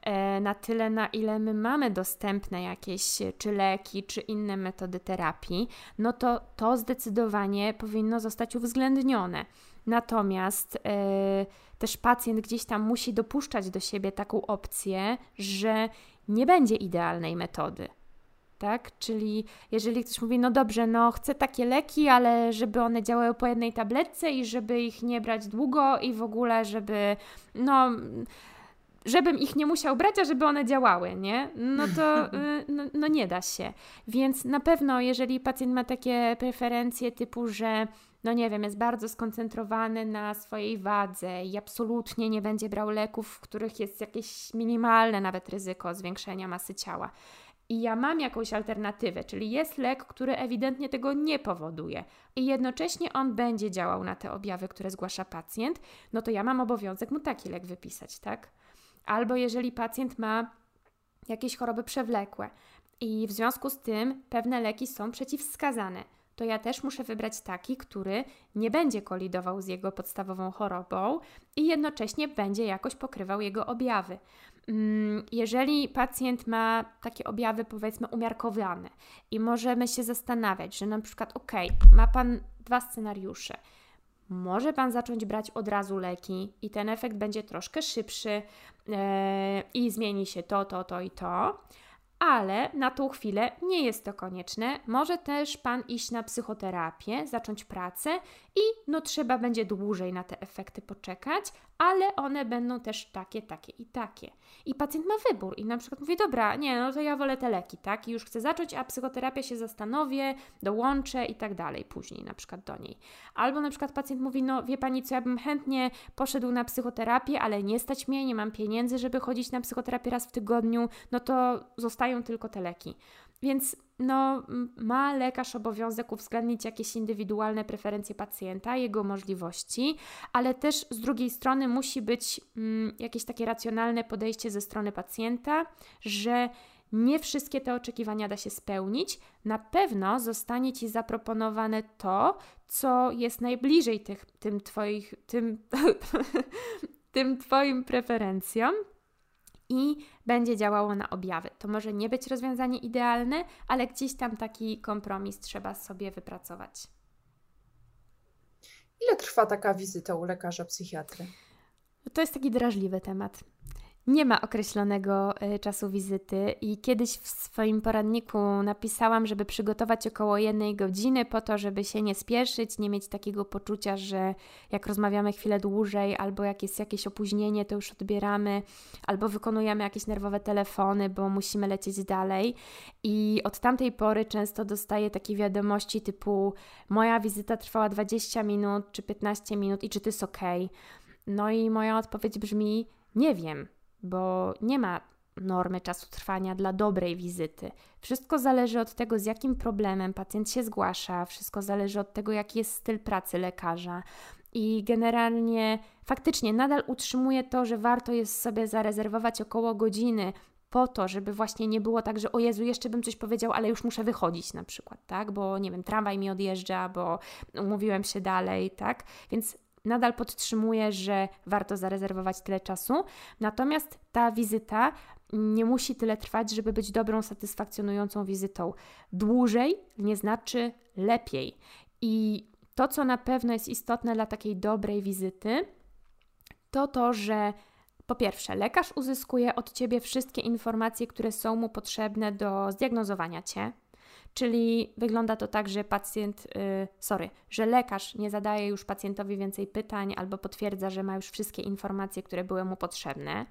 [SPEAKER 2] e, na tyle, na ile my mamy dostępne jakieś czy leki, czy inne metody terapii, no to to zdecydowanie powinno zostać uwzględnione. Natomiast e, też pacjent gdzieś tam musi dopuszczać do siebie taką opcję, że nie będzie idealnej metody tak? Czyli jeżeli ktoś mówi, no dobrze, no chcę takie leki, ale żeby one działały po jednej tabletce i żeby ich nie brać długo i w ogóle, żeby, no żebym ich nie musiał brać, a żeby one działały, nie? No to y, no, no, nie da się. Więc na pewno, jeżeli pacjent ma takie preferencje typu, że no nie wiem, jest bardzo skoncentrowany na swojej wadze i absolutnie nie będzie brał leków, w których jest jakieś minimalne nawet ryzyko zwiększenia masy ciała, i ja mam jakąś alternatywę, czyli jest lek, który ewidentnie tego nie powoduje i jednocześnie on będzie działał na te objawy, które zgłasza pacjent, no to ja mam obowiązek mu taki lek wypisać, tak? Albo jeżeli pacjent ma jakieś choroby przewlekłe i w związku z tym pewne leki są przeciwwskazane, to ja też muszę wybrać taki, który nie będzie kolidował z jego podstawową chorobą i jednocześnie będzie jakoś pokrywał jego objawy. Mm, jeżeli pacjent ma takie objawy, powiedzmy, umiarkowane i możemy się zastanawiać, że na przykład, ok, ma Pan dwa scenariusze, może Pan zacząć brać od razu leki i ten efekt będzie troszkę szybszy yy, i zmieni się to, to, to i to ale na tą chwilę nie jest to konieczne. Może też Pan iść na psychoterapię, zacząć pracę i no trzeba będzie dłużej na te efekty poczekać, ale one będą też takie, takie i takie. I pacjent ma wybór i na przykład mówi, dobra, nie, no to ja wolę te leki, tak? I już chcę zacząć, a psychoterapię się zastanowię, dołączę i tak dalej, później na przykład do niej. Albo na przykład pacjent mówi, no wie Pani co, ja bym chętnie poszedł na psychoterapię, ale nie stać mnie, nie mam pieniędzy, żeby chodzić na psychoterapię raz w tygodniu, no to zostają tylko te leki. Więc no, ma lekarz obowiązek uwzględnić jakieś indywidualne preferencje pacjenta, jego możliwości, ale też z drugiej strony musi być mm, jakieś takie racjonalne podejście ze strony pacjenta, że nie wszystkie te oczekiwania da się spełnić. Na pewno zostanie Ci zaproponowane to, co jest najbliżej tych, tym, twoich, tym, tym Twoim preferencjom i będzie działało na objawy. To może nie być rozwiązanie idealne, ale gdzieś tam taki kompromis trzeba sobie wypracować.
[SPEAKER 1] Ile trwa taka wizyta u lekarza psychiatry?
[SPEAKER 2] to jest taki drażliwy temat. Nie ma określonego y, czasu wizyty i kiedyś w swoim poradniku napisałam, żeby przygotować około jednej godziny po to, żeby się nie spieszyć, nie mieć takiego poczucia, że jak rozmawiamy chwilę dłużej albo jak jest jakieś opóźnienie, to już odbieramy, albo wykonujemy jakieś nerwowe telefony, bo musimy lecieć dalej. I od tamtej pory często dostaję takie wiadomości typu moja wizyta trwała 20 minut czy 15 minut i czy to jest ok? No i moja odpowiedź brzmi nie wiem bo nie ma normy czasu trwania dla dobrej wizyty. Wszystko zależy od tego, z jakim problemem pacjent się zgłasza, wszystko zależy od tego, jaki jest styl pracy lekarza. I generalnie faktycznie nadal utrzymuję to, że warto jest sobie zarezerwować około godziny po to, żeby właśnie nie było tak, że o Jezu, jeszcze bym coś powiedział, ale już muszę wychodzić na przykład, tak? Bo nie wiem, tramwaj mi odjeżdża, bo umówiłem się dalej, tak? Więc nadal podtrzymuję, że warto zarezerwować tyle czasu. Natomiast ta wizyta nie musi tyle trwać, żeby być dobrą, satysfakcjonującą wizytą. Dłużej nie znaczy lepiej. I to, co na pewno jest istotne dla takiej dobrej wizyty, to to, że po pierwsze, lekarz uzyskuje od ciebie wszystkie informacje, które są mu potrzebne do zdiagnozowania cię, Czyli wygląda to tak, że pacjent, yy, sorry, że lekarz nie zadaje już pacjentowi więcej pytań albo potwierdza, że ma już wszystkie informacje, które były mu potrzebne.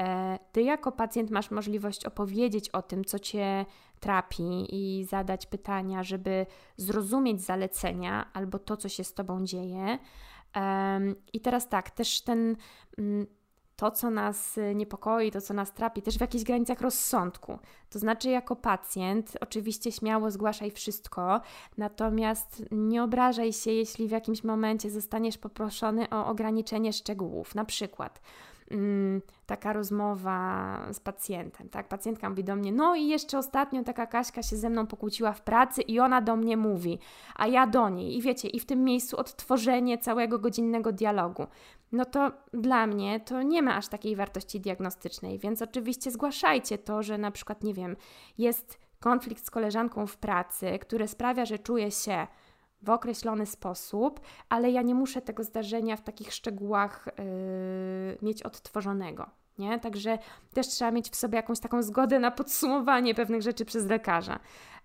[SPEAKER 2] E, ty jako pacjent masz możliwość opowiedzieć o tym, co cię trapi i zadać pytania, żeby zrozumieć zalecenia albo to, co się z tobą dzieje. I teraz tak, też ten mm, to, co nas y, niepokoi, to, co nas trapi, też w jakichś granicach rozsądku. To znaczy, jako pacjent, oczywiście śmiało zgłaszaj wszystko, natomiast nie obrażaj się, jeśli w jakimś momencie zostaniesz poproszony o ograniczenie szczegółów. Na przykład, taka rozmowa z pacjentem, tak? Pacjentka mówi do mnie, no i jeszcze ostatnio taka Kaśka się ze mną pokłóciła w pracy i ona do mnie mówi, a ja do niej. I wiecie, i w tym miejscu odtworzenie całego godzinnego dialogu. No to dla mnie to nie ma aż takiej wartości diagnostycznej, więc oczywiście zgłaszajcie to, że na przykład, nie wiem, jest konflikt z koleżanką w pracy, który sprawia, że czuję się w określony sposób, ale ja nie muszę tego zdarzenia w takich szczegółach yy, mieć odtworzonego. Nie? Także też trzeba mieć w sobie jakąś taką zgodę na podsumowanie pewnych rzeczy przez lekarza.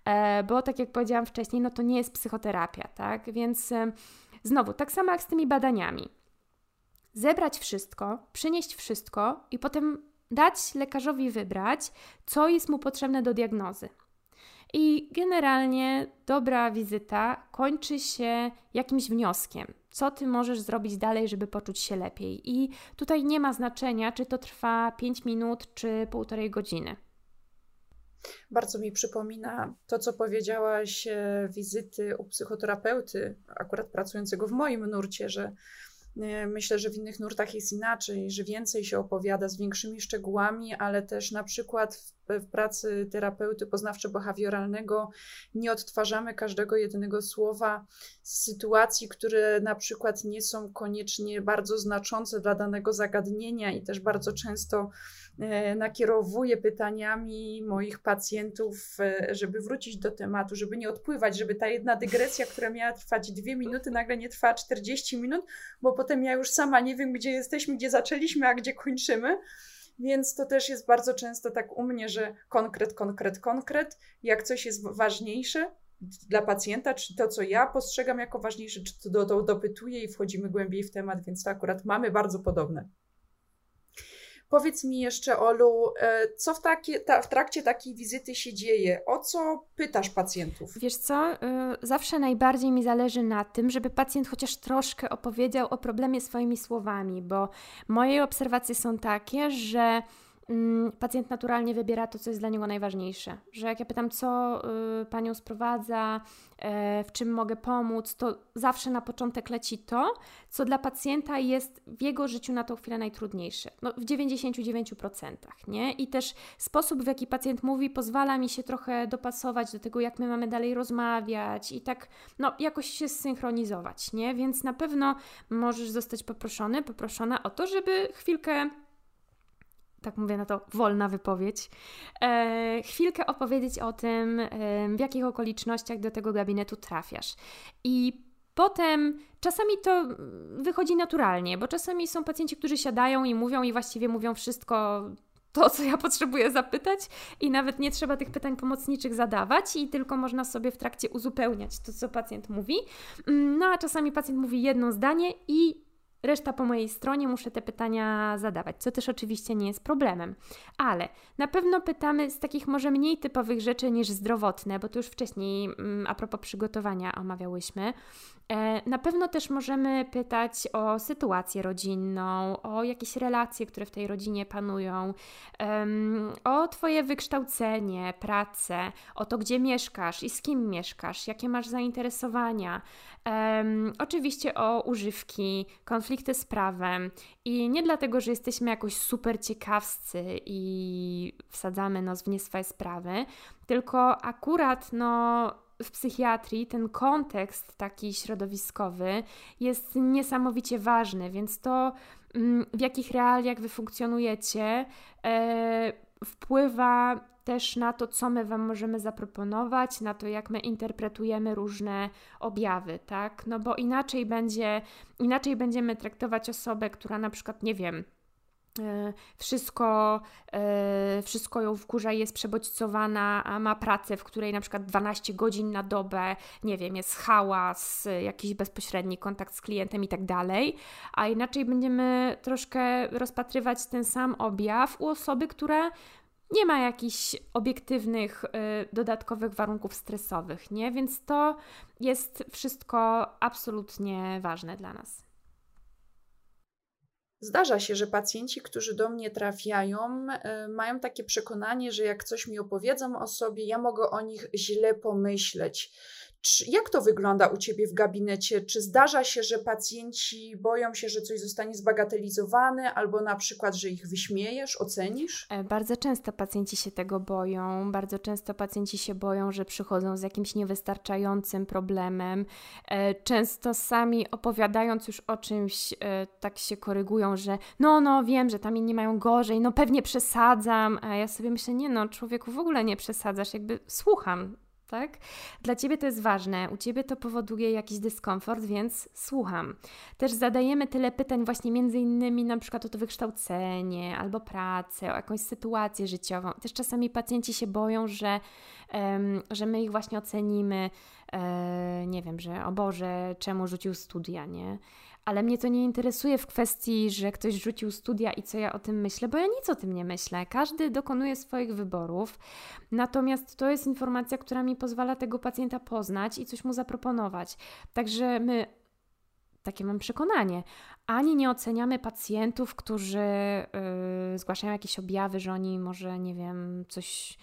[SPEAKER 2] E, bo tak jak powiedziałam wcześniej, no to nie jest psychoterapia, tak? Więc e, znowu, tak samo jak z tymi badaniami. Zebrać wszystko, przynieść wszystko i potem dać lekarzowi wybrać, co jest mu potrzebne do diagnozy. I generalnie dobra wizyta kończy się jakimś wnioskiem. Co ty możesz zrobić dalej, żeby poczuć się lepiej? I tutaj nie ma znaczenia, czy to trwa 5 minut, czy półtorej godziny.
[SPEAKER 1] Bardzo mi przypomina to, co powiedziałaś, e, wizyty u psychoterapeuty, akurat pracującego w moim nurcie, że E, myślę, że w innych nurtach jest inaczej, że więcej się opowiada z większymi szczegółami, ale też na przykład w, pracy terapeuty poznawczo-behawioralnego nie odtwarzamy każdego jedynego słowa z sytuacji, które na przykład nie są koniecznie bardzo znaczące dla danego zagadnienia i też bardzo często E, nakierowuję pytaniami moich pacjentów, e, żeby wrócić do tematu, żeby nie odpływać, żeby ta jedna dygresja, która miała trwać dwie minuty, nagle nie trwała 40 minut, bo potem ja już sama nie wiem, gdzie jesteśmy, gdzie zaczęliśmy, a gdzie kończymy. Więc to też jest bardzo często tak u mnie, że konkret, konkret, konkret. Jak coś jest ważniejsze dla pacjenta, czy to, co ja postrzegam jako ważniejsze, czy to, to dopytuję i wchodzimy głębiej w temat, więc to akurat mamy bardzo podobne. Powiedz mi jeszcze, Olu, e, co w, takie, ta, w trakcie takiej wizyty się dzieje? O co pytasz pacjentów?
[SPEAKER 2] Wiesz co, y, zawsze najbardziej mi zależy na tym, żeby pacjent chociaż troszkę opowiedział o problemie swoimi słowami, bo moje obserwacje są takie, że pacjent naturalnie wybiera to, co jest dla niego najważniejsze. Że jak ja pytam, co y, panią sprowadza, y, w czym mogę pomóc, to zawsze na początek leci to, co dla pacjenta jest w jego życiu na tą chwilę najtrudniejsze. No, w 99%, nie? I też sposób, w jaki pacjent mówi, pozwala mi się trochę dopasować do tego, jak my mamy dalej rozmawiać i tak, no, jakoś się zsynchronizować, nie? Więc na pewno możesz zostać poproszony, poproszona o to, żeby chwilkę tak mówię na to, wolna wypowiedź, e, chwilkę opowiedzieć o tym, e, w jakich okolicznościach do tego gabinetu trafiasz. I Potem czasami to wychodzi naturalnie, bo czasami są pacjenci, którzy siadają i mówią i właściwie mówią wszystko to, co ja potrzebuję zapytać, i nawet nie trzeba tych pytań pomocniczych zadawać, i tylko można sobie w trakcie uzupełniać to, co pacjent mówi. Mm, no a czasami pacjent mówi jedno zdanie i Reszta po mojej stronie muszę te pytania zadawać, co też oczywiście nie jest problemem. Ale na pewno pytamy z takich może mniej typowych rzeczy niż zdrowotne, bo to już wcześniej mm, a propos przygotowania omawiałyśmy. E, na pewno też możemy pytać o sytuację rodzinną, o jakieś relacje, które w tej rodzinie panują, o Twoje wykształcenie, pracę, o to, gdzie mieszkasz i z kim mieszkasz, jakie masz zainteresowania. Oczywiście o używki, konflikty z prawem i nie dlatego, że jesteśmy jakoś super ciekawscy i wsadzamy nos w nie swoje sprawy, tylko akurat no w psychiatrii ten kontekst taki środowiskowy jest niesamowicie ważny, więc to mm, w jakich realiach wy funkcjonujecie e, wpływa też na to, co my Wam możemy zaproponować, na to, jak my interpretujemy różne objawy, tak? No bo inaczej będzie, inaczej będziemy traktować osobę, która na przykład, nie wiem, wszystko, e, wszystko ją wkurza, jest przebodźcowana, ma pracę, w której na przykład 12 godzin na dobę, nie wiem, jest hałas, jakiś bezpośredni kontakt z klientem i tak dalej, a inaczej będziemy troszkę rozpatrywać ten sam objaw u osoby, która nie ma jakichś obiektywnych, y, dodatkowych warunków stresowych, nie? Więc to jest wszystko absolutnie ważne dla nas.
[SPEAKER 1] Zdarza się, że pacjenci, którzy do mnie trafiają, y, mają takie przekonanie, że jak coś mi opowiedzą o sobie, ja mogę o nich źle pomyśleć. Czy, jak to wygląda u Ciebie w gabinecie? Czy zdarza się, że pacjenci boją się, że coś zostanie zbagatelizowane, albo na przykład, że ich wyśmiejesz, ocenisz?
[SPEAKER 2] E, bardzo często pacjenci się tego boją. Bardzo często pacjenci się boją, że przychodzą z jakimś niewystarczającym problemem. E, często sami opowiadając już o czymś, e, tak się korygują, że no, no, wiem, że tam inni mają gorzej, no pewnie przesadzam. A ja sobie myślę, nie no, człowieku w ogóle nie przesadzasz, jakby słucham tak? Dla ciebie to jest ważne, u ciebie to powoduje jakiś dyskomfort, więc słucham. Też zadajemy tyle pytań, właśnie między innymi na przykład o to wykształcenie albo pracę, o jakąś sytuację życiową. Też czasami pacjenci się boją, że, um, że my ich właśnie ocenimy, e, nie wiem, że o Boże, czemu rzucił studia, nie? Ale mnie to nie interesuje w kwestii, że ktoś rzucił studia i co ja o tym myślę, bo ja nic o tym nie myślę. Każdy dokonuje swoich wyborów, natomiast to jest informacja, która mi pozwala tego pacjenta poznać i coś mu zaproponować. Także my takie mam przekonanie. Ani nie oceniamy pacjentów, którzy yy, zgłaszają jakieś objawy, że oni może, nie wiem, coś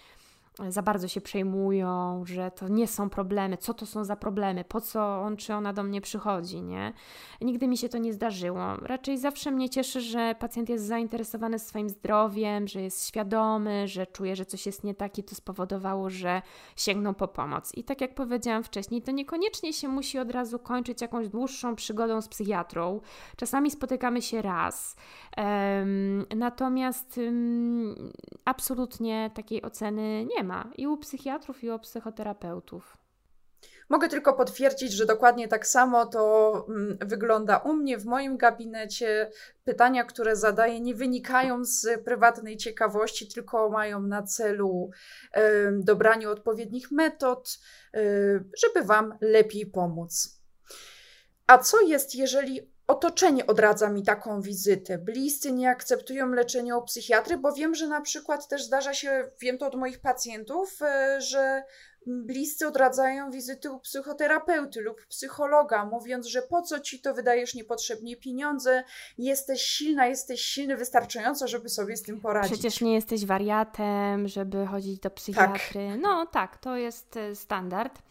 [SPEAKER 2] za bardzo się przejmują, że to nie są problemy, co to są za problemy, po co on czy ona do mnie przychodzi, nie? Nigdy mi się to nie zdarzyło. Raczej zawsze mnie cieszy, że pacjent jest zainteresowany swoim zdrowiem, że jest świadomy, że czuje, że coś jest nie tak i to spowodowało, że sięgną po pomoc. I tak jak powiedziałam wcześniej, to niekoniecznie się musi od razu kończyć jakąś dłuższą przygodą z psychiatrą. Czasami spotykamy się raz. Um, natomiast um, absolutnie takiej oceny nie ma i u psychiatrów, i u psychoterapeutów.
[SPEAKER 1] Mogę tylko potwierdzić, że dokładnie tak samo to mm, wygląda u mnie w moim gabinecie. Pytania, które zadaję, nie wynikają z prywatnej ciekawości, tylko mają na celu dobranie odpowiednich metod, żeby Wam lepiej pomóc. A co jest, jeżeli otoczenie odradza mi taką wizytę. Bliscy nie akceptują leczenia u psychiatry, bo wiem, że na przykład też zdarza się, wiem to od moich pacjentów, e, że bliscy odradzają wizyty u psychoterapeuty lub psychologa, mówiąc, że po co ci to wydajesz niepotrzebnie pieniądze, jesteś silna, jesteś silny wystarczająco, żeby sobie z tym poradzić.
[SPEAKER 2] Przecież nie jesteś wariatem, żeby chodzić do psychiatry. Tak. No tak, to jest e, standard.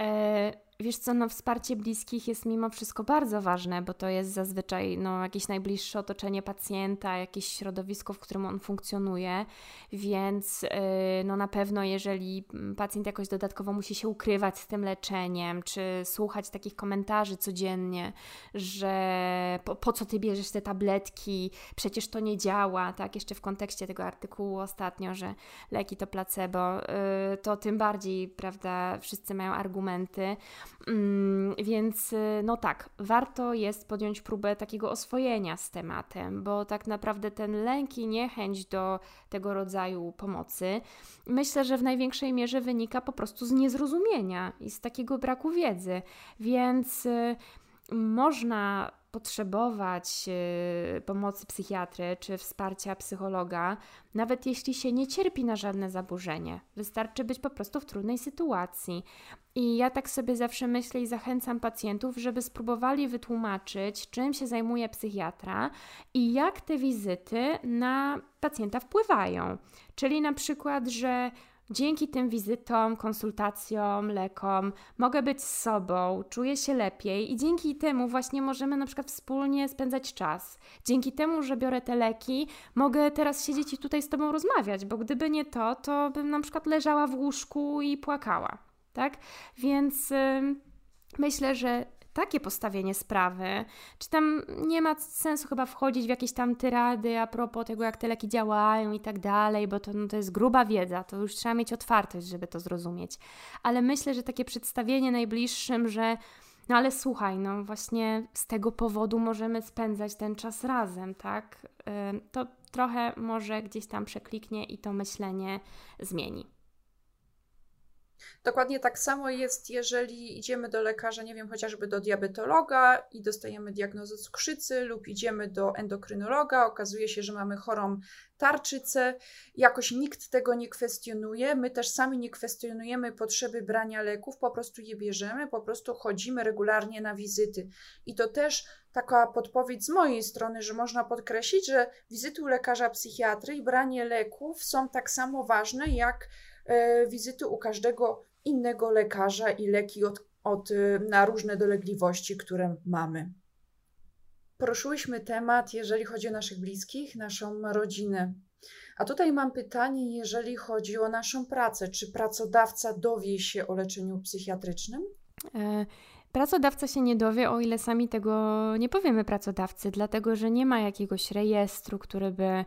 [SPEAKER 2] E, Wiesz co, no wsparcie bliskich jest mimo wszystko bardzo ważne, bo to jest zazwyczaj no, jakieś najbliższe otoczenie pacjenta, jakieś środowisko, w którym on funkcjonuje, więc yy, no na pewno jeżeli pacjent jakoś dodatkowo musi się ukrywać z tym leczeniem, czy słuchać takich komentarzy codziennie, że po, po co ty bierzesz te tabletki, przecież to nie działa, tak, jeszcze w kontekście tego artykułu ostatnio, że leki to placebo, yy, to tym bardziej, prawda, wszyscy mają argumenty, więc y, no tak, warto jest podjąć próbę takiego oswojenia z tematem, bo tak naprawdę ten lęk i niechęć do tego rodzaju pomocy myślę, że w największej mierze wynika po prostu z niezrozumienia i z takiego braku wiedzy. Więc y, można potrzebować y, pomocy psychiatry czy wsparcia psychologa, nawet jeśli się nie cierpi na żadne zaburzenie. Wystarczy być po prostu w trudnej sytuacji. I ja tak sobie zawsze myślę i zachęcam pacjentów, żeby spróbowali wytłumaczyć, czym się zajmuje psychiatra i jak te wizyty na pacjenta wpływają. Czyli na przykład, że Dzięki tym wizytom, konsultacjom, lekom mogę być z sobą, czuję się lepiej i dzięki temu właśnie możemy na przykład wspólnie spędzać czas. Dzięki temu, że biorę te leki, mogę teraz siedzieć i tutaj z Tobą rozmawiać, bo gdyby nie to, to bym na przykład leżała w łóżku i płakała. Tak? Więc. Yy, myślę, że takie postawienie sprawy, czy tam nie ma sensu chyba wchodzić w jakieś tam tyrady a propos tego, jak te leki działają i tak dalej, bo to, no, to jest gruba wiedza, to już trzeba mieć otwartość, żeby to zrozumieć. Ale myślę, że takie przedstawienie najbliższym, że no ale słuchaj, no właśnie z tego powodu możemy spędzać ten czas razem, tak? To trochę może gdzieś tam przekliknie i to myślenie zmieni.
[SPEAKER 1] Dokładnie tak samo jest, jeżeli idziemy do lekarza, nie wiem, chociażby do diabetologa i dostajemy diagnozę cukrzycy, lub idziemy do endokrynologa, okazuje się, że mamy chorą tarczycę. Jakoś nikt tego nie kwestionuje. My też sami nie kwestionujemy potrzeby brania leków, po prostu je bierzemy, po prostu chodzimy regularnie na wizyty. I to też taka podpowiedź z mojej strony, że można podkreślić, że wizyty u lekarza psychiatry i branie leków są tak samo ważne jak wizyty u każdego innego lekarza i leki od, od, e, na różne dolegliwości, które mamy. Poruszyłyśmy temat, jeżeli chodzi o naszych bliskich, naszą rodzinę. A tutaj mam pytanie, jeżeli chodzi o naszą pracę. Czy pracodawca dowie się o leczeniu psychiatrycznym?
[SPEAKER 2] E, pracodawca się nie dowie, o ile sami tego nie powiemy pracodawcy, dlatego że nie ma jakiegoś rejestru, który by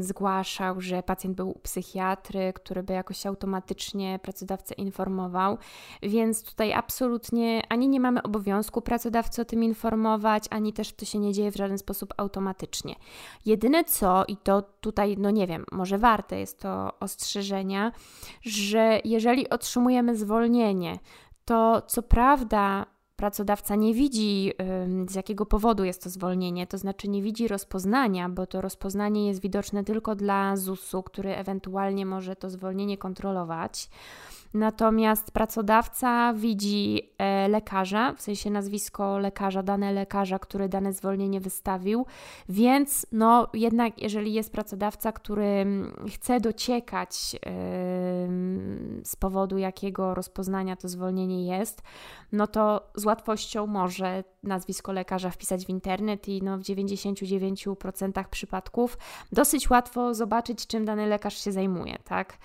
[SPEAKER 2] zgłaszał, że pacjent był u psychiatry, który by jakoś automatycznie pracodawcę informował, więc tutaj absolutnie ani nie mamy obowiązku pracodawcy o tym informować, ani też to się nie dzieje w żaden sposób automatycznie. Jedyne co, i to tutaj, no nie wiem, może warte jest to ostrzeżenia, że jeżeli otrzymujemy zwolnienie, to co prawda pracodawca nie widzi, z jakiego powodu jest to zwolnienie, to znaczy nie widzi rozpoznania, bo to rozpoznanie jest widoczne tylko dla ZUS-u, który ewentualnie może to zwolnienie kontrolować. Natomiast pracodawca widzi e, lekarza, w sensie nazwisko lekarza, dane lekarza, który dane zwolnienie wystawił, więc no jednak jeżeli jest pracodawca, który mm, chce dociekać z powodu jakiego rozpoznania to zwolnienie jest, no to z łatwością może nazwisko lekarza wpisać w internet i no w 99% przypadków dosyć łatwo zobaczyć, czym dany lekarz się zajmuje, tak?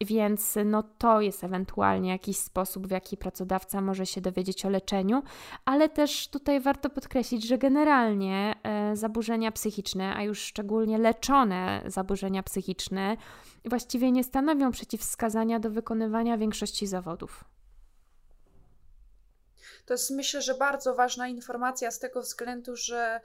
[SPEAKER 2] Więc no to jest ewentualnie jakiś sposób, w jaki pracodawca może się dowiedzieć o leczeniu, ale też tutaj warto podkreślić, że generalnie e, zaburzenia psychiczne, a już szczególnie leczone zaburzenia psychiczne, właściwie nie stanowią przeciwwskazania do wykonywania większości zawodów.
[SPEAKER 1] To jest myślę, że bardzo ważna informacja z tego względu, że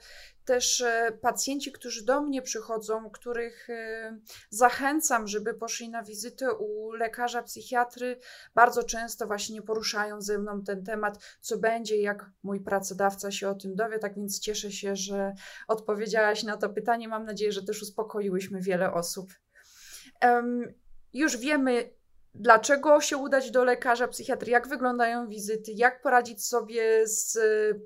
[SPEAKER 1] też e, pacjenci, którzy do mnie przychodzą, których e, zachęcam, żeby poszli na wizytę u lekarza psychiatry, bardzo często właśnie poruszają ze mną ten temat, co będzie, jak mój pracodawca się o tym dowie. Tak więc cieszę się, że odpowiedziałaś na to pytanie. Mam nadzieję, że też uspokoiłyśmy wiele osób. Um, już wiemy, dlaczego się udać do lekarza psychiatry, jak wyglądają wizyty, jak poradzić sobie z,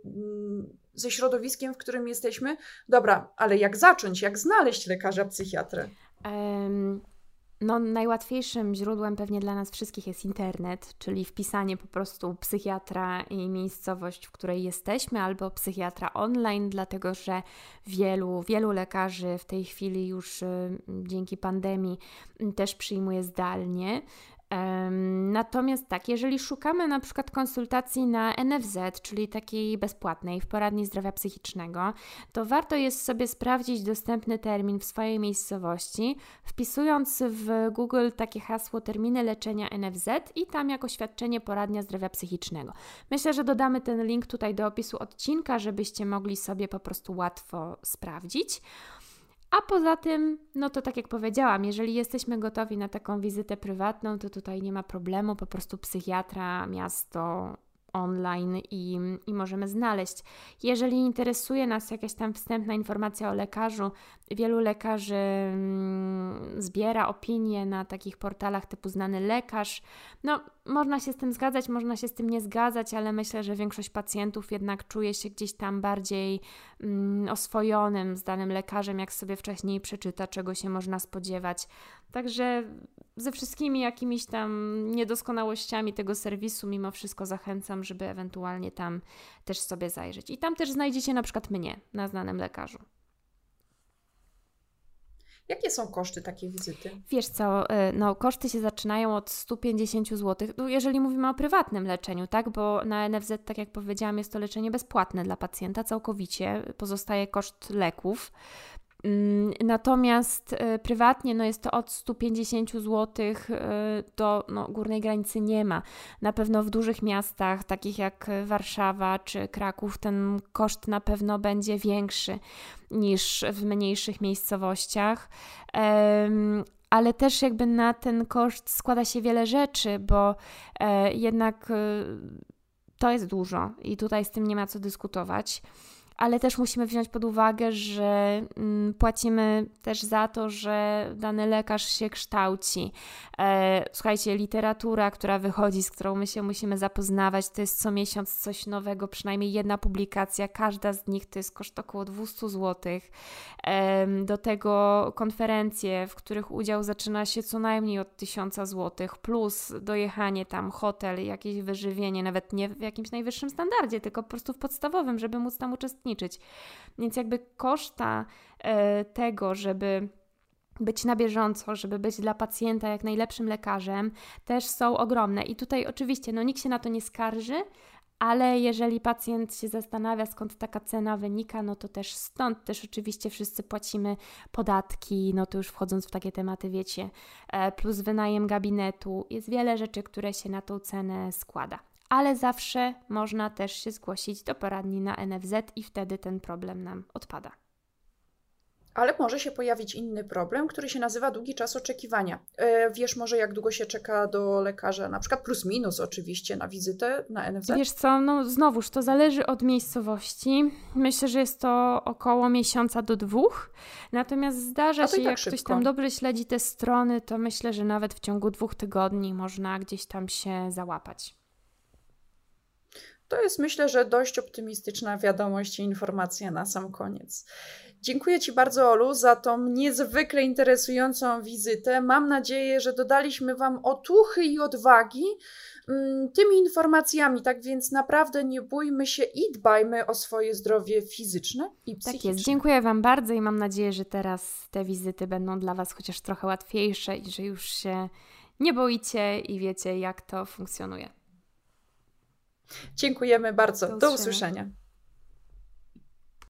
[SPEAKER 1] mm, ze środowiskiem, w którym jesteśmy. Dobra, ale jak zacząć, jak znaleźć lekarza psychiatrę? Um,
[SPEAKER 2] no, najłatwiejszym źródłem pewnie dla nas wszystkich jest internet, czyli wpisanie po prostu psychiatra i miejscowość, w której jesteśmy, albo psychiatra online, dlatego że wielu, wielu lekarzy w tej chwili już dzięki pandemii też przyjmuje zdalnie. Natomiast tak, jeżeli szukamy na przykład konsultacji na NFZ, czyli takiej bezpłatnej w poradni zdrowia psychicznego, to warto jest sobie sprawdzić dostępny termin w swojej miejscowości, wpisując w Google takie hasło terminy leczenia NFZ i tam jako świadczenie poradnia zdrowia psychicznego. Myślę, że dodamy ten link tutaj do opisu odcinka, żebyście mogli sobie po prostu łatwo sprawdzić. A poza tym, no to tak jak powiedziałam, jeżeli jesteśmy gotowi na taką wizytę prywatną, to tutaj nie ma problemu, po prostu psychiatra, miasto, online i, i możemy znaleźć. Jeżeli interesuje nas jakaś tam wstępna informacja o lekarzu, wielu lekarzy mm, zbiera opinie na takich portalach typu znany lekarz. No, można się z tym zgadzać, można się z tym nie zgadzać, ale myślę, że większość pacjentów jednak czuje się gdzieś tam bardziej mm, oswojonym z danym lekarzem, jak sobie wcześniej przeczyta, czego się można spodziewać. Także ze wszystkimi jakimiś tam niedoskonałościami tego serwisu, mimo wszystko zachęcam, żeby ewentualnie tam też sobie zajrzeć. I tam też znajdziecie na przykład mnie na znanym lekarzu.
[SPEAKER 1] Jakie są koszty takiej wizyty?
[SPEAKER 2] Wiesz co, y, no koszty się zaczynają od 150 zł, no, jeżeli mówimy o prywatnym leczeniu, tak? Bo na NFZ, tak jak powiedziałam, jest to leczenie bezpłatne dla pacjenta całkowicie, pozostaje koszt leków. Mm, natomiast y, prywatnie no jest to od 150 zł y, do no, górnej granicy nie ma. Na pewno w dużych miastach, takich jak Warszawa czy Kraków, ten koszt na pewno będzie większy niż w mniejszych miejscowościach. Ale też jakby na ten koszt składa się wiele rzeczy, bo e, jednak to jest dużo i tutaj z tym nie ma co dyskutować ale też musimy wziąć pod uwagę, że mm, płacimy też za to, że dany lekarz się kształci. E, słuchajcie, literatura, która wychodzi, z którą my się musimy zapoznawać, to jest co miesiąc coś nowego, przynajmniej jedna publikacja, każda z nich to jest koszt około 200 zł. Do tego konferencje, w których udział zaczyna się co najmniej od 1000 zł, plus dojechanie tam, hotel, jakieś wyżywienie, nawet nie w jakimś najwyższym standardzie, tylko po prostu w podstawowym, żeby móc tam uczestniczyć uczestniczyć. Więc jakby koszta e, tego, żeby być na bieżąco, żeby być dla pacjenta jak najlepszym lekarzem, też są ogromne. I tutaj oczywiście, no nikt się na to nie skarży, ale jeżeli pacjent się zastanawia, skąd taka cena wynika, no to też stąd też oczywiście wszyscy płacimy podatki, no to już wchodząc w takie tematy, wiecie, e, plus wynajem gabinetu. Jest wiele rzeczy, które się na tą cenę składa ale zawsze można też się zgłosić do poradni na NFZ i wtedy ten problem nam odpada.
[SPEAKER 1] Ale może się pojawić inny problem, który się nazywa długi czas oczekiwania. E, wiesz może, jak długo się czeka do lekarza, na przykład plus minus oczywiście na wizytę na NFZ?
[SPEAKER 2] Wiesz co, no znowuż to zależy od miejscowości. Myślę, że jest to około miesiąca do dwóch. Natomiast zdarza się, tak jak szybko. ktoś tam dobrze śledzi te strony, to myślę, że nawet w ciągu dwóch tygodni można gdzieś tam się załapać.
[SPEAKER 1] To jest myślę, że dość optymistyczna wiadomość i informacja na sam koniec. Dziękuję Ci bardzo, Olu, za tą niezwykle interesującą wizytę. Mam nadzieję, że dodaliśmy Wam otuchy i odwagi mm, tymi informacjami. Tak więc naprawdę nie bójmy się i dbajmy o swoje zdrowie fizyczne i psychiczne.
[SPEAKER 2] Tak jest. Dziękuję Wam bardzo i mam nadzieję, że teraz te wizyty będą dla Was chociaż trochę łatwiejsze i że już się nie boicie i wiecie, jak to funkcjonuje.
[SPEAKER 1] Dziękujemy bardzo. Do usłyszenia. Do usłyszenia.